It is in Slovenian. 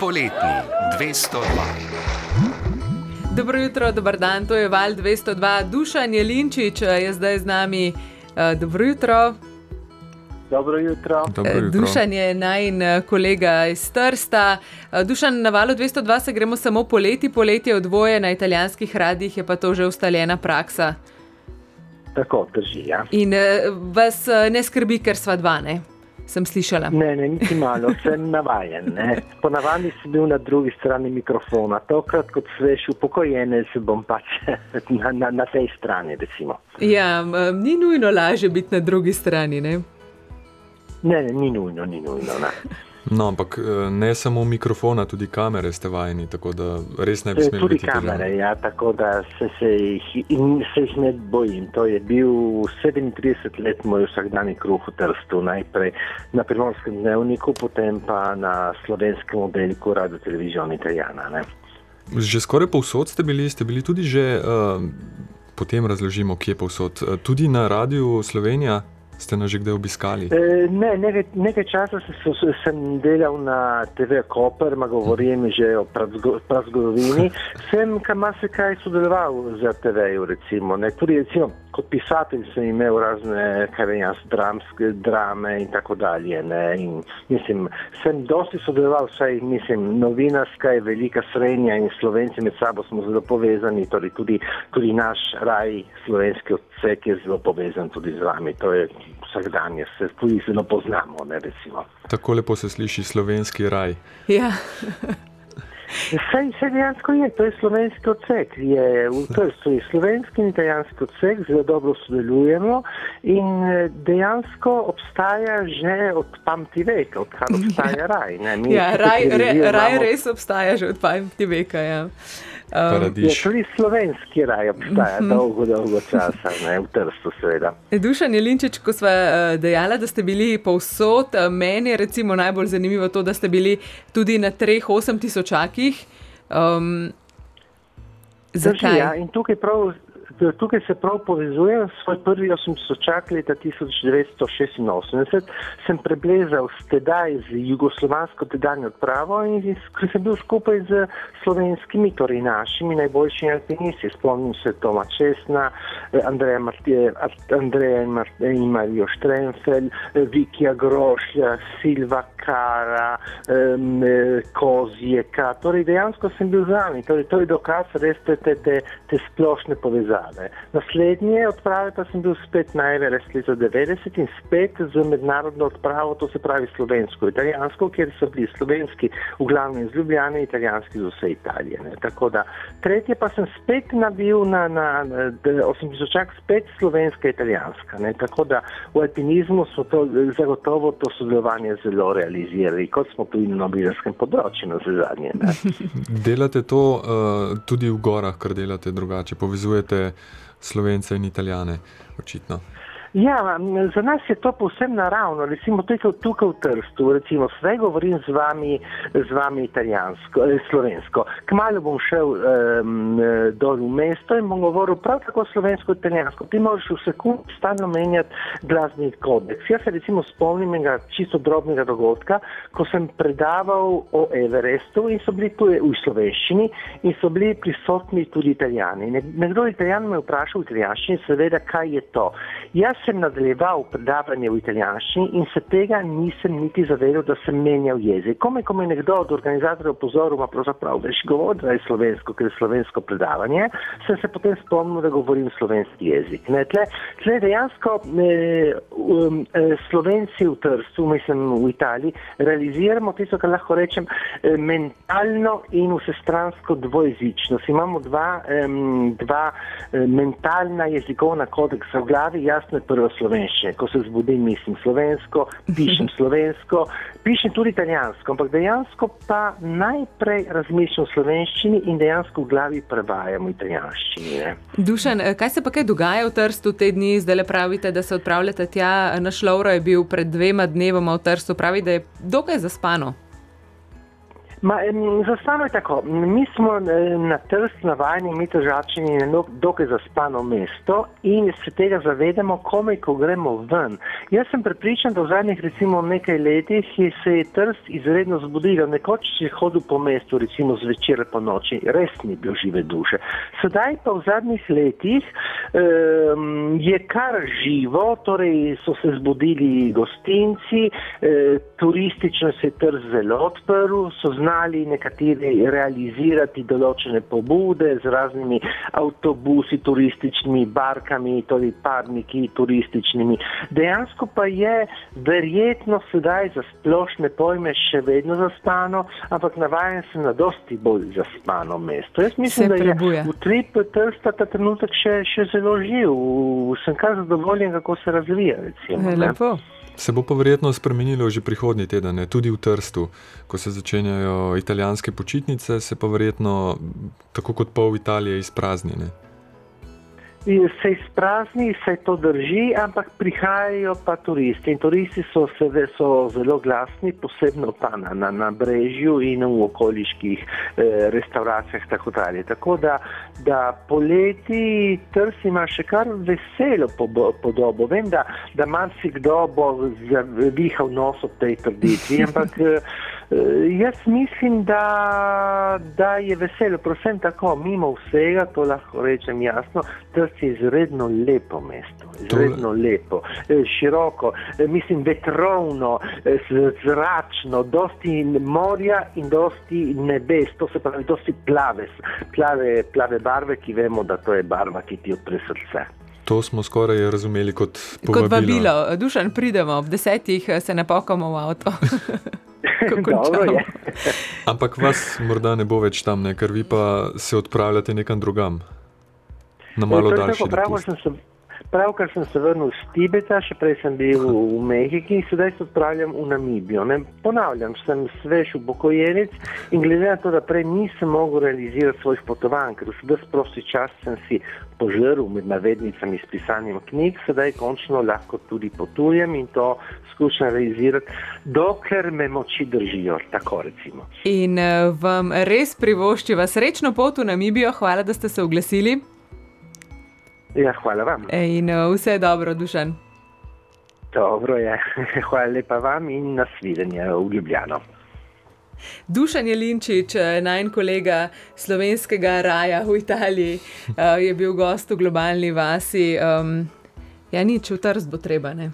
Poletni 202. Dobro jutro, dober dan, to je Val 202. Dušan Jelinčič je zdaj z nami. Eh, Dobro jutro. Dobro jutro. Dobro Eh, jutro. Dušan je najn eh, kolega iz Trsta. Eh, Dušan, na valu 202 se gremo samo poleti, poletje odvoje na italijanskih radijih je pa to že ustaljena praksa. Tako drži. Ja. In eh, vas eh, ne skrbi, ker sva dva, ne? Sem slišala. Ne, ne, niti malo, sem navajen. Ne. Ponavadi sem bil na drugi strani mikrofona, tokrat kot svež upokojenec bom pač na, na, na tej strani. Recimo. Ja, ni nujno lažje biti na drugi strani, ne? Ne, ne, ni nujno, ni nujno. Ne. No, ampak eh, ne samo mikrofona, tudi kamere ste vajeni, tako da res ne bi E, smeli Tudi biti težav. kamere, ja, tako da se, se, jih, in se jih ne bojim. To je bil 37 let moj vsakdanji kruh v Trstu, najprej na primorskem dnevniku, potem pa na slovenskem oddelku Radio Televizion Italijana. Ne. Že skoraj povsod ste bili, ste bili tudi že, uh, potem razložimo, kje povsod. Eh, Tudi na radiju Slovenija ste nas že kdaj obiskali. E, Ne, nekaj, nekaj časa sem, sem- sem delal na TV Koper, ma govorim že o prazgo- prazgodovini. Sem kar marsikaj sodeloval z TV-ju, recimo. Ne. Tudi recimo, kot pisatelj sem imel razne, kaj vem jaz, dramske drame in tako dalje. Ne. In, mislim, sem dosti sodeloval, saj mislim, novinarska je velika srednja in slovenci med sabo smo zelo povezani, torej tudi, tudi naš raj, slovenski odsek je zelo povezan tudi z vami. To je vsakdanje, se tudi zelo poznamo, ne recimo. Tako lepo se sliši slovenski raj. Ja. Saj, saj dejansko je, to je slovenski odsek. Je, v Trstu je slovenski in italijanski odsek, zelo dobro sodelujemo in eh, dejansko obstaja že od pamti veka, odkar obstaja raj. Ne? Mi Ja, raj, re, raj imamo- res obstaja že od pameti veka. Ja. Um, Je Paradiž. tudi slovenski raj obstaja dolgo, dolgo časa, ne, v Trstu seveda. Dušan Jelinčič, ko smo dejali, da ste bili povsod, eh, meni je recimo najbolj zanimivo to, da ste bili tudi na treh osem tisočakih. Um, Drži, zakaj? Ja, in tukaj, prav, tukaj se prav povezujem s svoj prvi osemtisočak leta 1986. Sem preblezal tedaj z jugoslovansko tedanjo odpravo in sem bil skupaj z slovenskimi, torej našimi najboljšimi alpinisti. Spomnim se Toma Česna, eh, Andreja, Martije, Andreja in Mar- in Marijo Štrenfel, eh, Vikija Grošlja, Silva Kara, um, Kozjeka. Torej dejansko sem bil z vami. Torej, to je dokaz res te, te, te, te splošne povezave. Naslednje odprave pa sem bil spet na Everest leta 90 in spet z mednarodno odpravo, to se pravi slovensko, italijansko, kjer so bili slovenski v glavnem iz Ljubljane, italijanski iz vse Italije. Ne. Tako da tretje pa sem spet nabil na, na, na 8000 spet slovenska, italijanska. Ne. Tako da v alpinizmu smo to zagotovo to sodelovanje zelo realizirali, kot smo tudi na novinarskem področju na zadnje. Delate to uh, tudi v gorah, kar delate drugače, povezujete slovence in italijane, očitno. Ja, za nas je to povsem naravno. Recimo tukaj, tukaj v Trstu, recimo zdaj govorim z vami, z vami italijansko, eh, slovensko. Kmalo bom šel um, dol v mesto in bom govoril prav tako slovensko, italijansko. Ti moraš v sekundi stalno menjati glasbeni kodeks. Jaz se recimo spomnim enega čisto drobnega dogodka, ko sem predaval o Everestu in so bili tu v slovenščini in so bili prisotni tudi italijani. Ne- Nekdo italijan me je vprašal v italijanščini, seveda, kaj je to. Jaz sem nadaljeval predavanje v italijanščini in se tega nisem niti zavedal, da sem menjal jezik. Kome, ko me je nekdo od organizatorjev pozoril, ma pravzaprav veš govor, da je slovensko, ker je slovensko predavanje, sem se potem spomnil, da govorim slovenski jezik. Ne, tle, tle dejansko eh, um, eh, Slovenci v Trstu, mislim v Italiji, realiziramo tisto, kar lahko rečem, eh, mentalno in vsestransko dvojezičnost. Imamo dva, em, dva eh, mentalna jezikovna kodeksa v glavi, jasno je prvo slovenščine. Ko se zbudim, mislim slovensko, pišem slovensko, pišem tudi italijansko, ampak dejansko pa najprej razmišljam v slovenščini in dejansko v glavi prevajam v italijanščini. Ne. Dušan, eh, kaj se pa kaj dogaja v Trstu te dni? Zdaj le pravite, da se odpravljate tja. Naš Laura je bil pred dvema dnevoma v Trstu, pravi, da je dokaj zaspano. Ma, za stano je tako. Mi smo na trst navajeni imeti žačenje na dokaj zaspano mesto in se tega zavedamo, komaj ko gremo ven. Jaz sem prepričan, da v zadnjih recimo nekaj letih se je trst izredno zbudila. Nekoč si hodil po mestu, recimo zvečer po noči, res ni bil žive duše. Sedaj pa v zadnjih letih um, je kar živo, torej so se zbudili gostinci, eh, turistično se je trst zelo odprl, so znali znali nekateri realizirati določene pobude z raznimi avtobusi, turističnimi barkami, torej parniki turističnimi. Dejansko pa je verjetno sedaj za splošne pojme še vedno zaspano, ampak navajen sem na dosti bolj zaspano mesto. Jaz mislim, da je utrip trsta ta trenutek še, še zelo živ. Sem kar zadovoljen, kako se razvija. Recimo, Lepo. Se bo pa verjetno spremenilo že prihodnji teden, ne? tudi v Trstu, ko se začenjajo italijanske počitnice, se pa verjetno tako kot pol Italije izpraznjene se izprazni, se to drži, ampak prihajajo pa turisti. In turisti so, seve, so zelo glasni, posebno pa na, na, na brežju in v okoliških eh, restauracijah. Tako, tako da, da poleti trsi ima še kar veselo podobo. Vem, da, da marsikdo bo zavihal nos ob tej tradiciji, ampak. Eh, jaz mislim, da, da je veselo, prosim, tako mimo vsega, to lahko rečem jasno, da je izredno lepo mesto, izredno lepo, eh, široko, eh, mislim, vetrovno, zračno, dosti morja in dosti nebes, to se pravi, dosti plave, plave, plave barve, ki vemo, da to je barva, ki ti odpre srce. To smo skoraj razumeli kot povabilo. Kot vabilo, dušan pridemo, ob desetih se ne pokamo v avto. Ampak vas morda ne bo več tam, ne? ker vi pa se odpravljate nekam drugam. Na malo daljši način. Pravkar sem se vrnil iz Tibeta, še prej sem bil v Mehiki in sedaj se odpravljam v Namibijo. Ne? Ponavljam, sem svež upokojenic in glede na to, da prej nisem mogel realizirati svojih potovanj, ker vse prosti čas sem si požrl med navednicami s pisanjem knjig, sedaj končno lahko tudi potujem in to skušam realizirati, dokler me moči držijo, tako recimo. In uh, vam res privoščiva srečno pot v Namibijo, hvala, da ste se oglasili. Ja, hvala vam. In uh, vse dobro, dušen. Dobro je, hvala lepa vam in nasvidenje v Ljubljano. Dušan Jelinčič, eh, naj kolega slovenskega raja v Italiji, uh, je bil gost v globalni vasi. Um, ja, nič v trst bo treba. Ne?